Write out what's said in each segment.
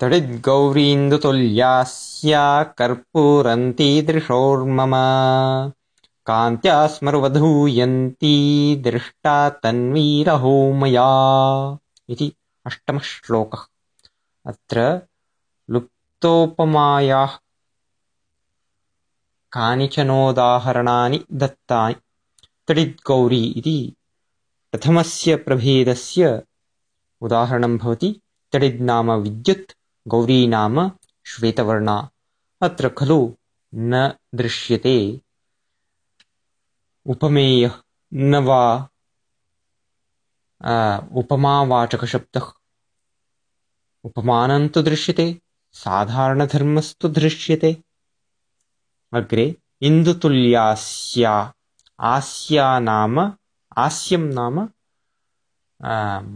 तडिद्गौरीन्दुतुल्या कर्पूरन्तीदृशोर्मम। कान्त्या स्मरवधूयन्ती दृष्टा तन्वीरहो मया इति अष्टमः श्लोकः अत्र लुप्तोपमायाः कानिचनोदाहरणानि दत्तानि। तडिद्गौरी इति प्रथमस्य प्रभेदस्य उदाहरणं भवति। तडिद्नाम विद्युत् गौरी नाम श्वेतवर्णा। अत्र खलु न दृश्यते। उपमेयः न वा उपमावाचकशब्दः। उपमानं तु दृश्यते साधारणधर्मस्तु दृश्यते। अग्रे इन्दुतुल्यास्या आस्या नाम आस्यं नाम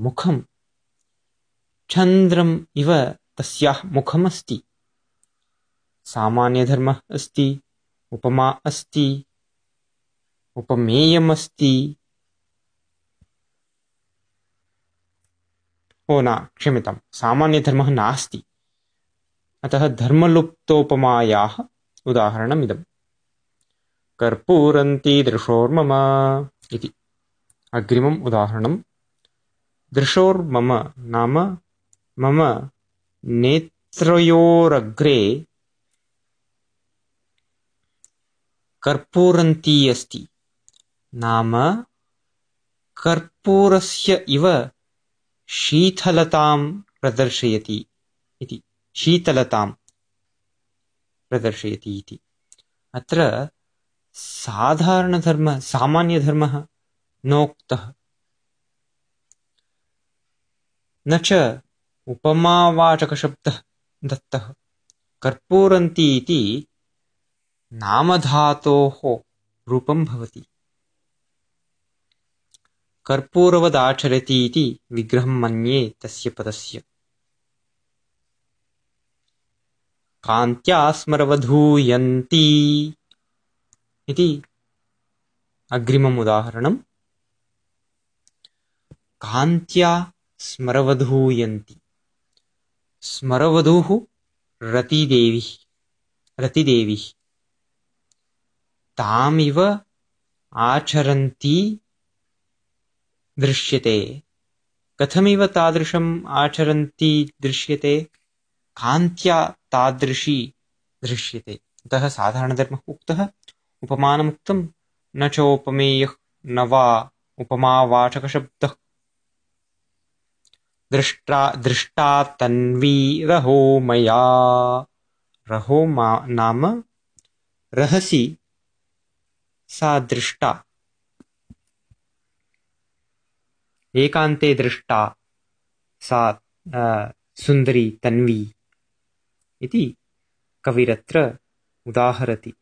मुखं चन्द्रम् इव तस्याः मुखमस्ति। सामान्यधर्मः अस्ति उपमा अस्ति उपमेयमस्ति। ओ न क्षम्यतां सामान्यधर्मः नास्ति। अतः धर्मलुप्तोपमायाः उदाहरणमिदम्। कर्पूरन्ती दृशोर्मम इति। अग्रिमम् उदाहरणं दृशोर्मम नाम मम नेत्रयोरग्रे कर्पूरन्ती अस्ति। नाम कर्पूरस्य इव शीतलतां प्रदर्शयति इति। शीतलतां प्रदर्शयति इति। अत्र साधारणधर्मः सामान्यधर्मः नोक्तः। न च उपमावाचकशब्दः दत्तः। कर्पूरन्ती इति नामधातोः रूपं भवति। कर्पूरवदाचरति इति विग्रहं मन्ये तस्य पदस्य। कान्त्या स्मरवधूयन्ती इति अग्रिमम् उदाहरणं कान्त्या स्मरवधूयन्ति स्मरवधूः रतिदेवी रतिदेवी। तामिव आचरन्ती दृश्यते। कथमिव तादृशम् आचरन्ती दृश्यते? कान्त्या तादृशी दृश्यते। अतः साधारणधर्मः उक्तः उपमानमुक्तं न चोपमेयः न वा उपमावाचकशब्दः दृष्टा दृष्टा तन्वी रहो मया। रहो मा नाम रहसि सा दृष्टा। एकान्ते दृष्टा सा सुन्दरी तन्वी इति कविरत्र उदाहरति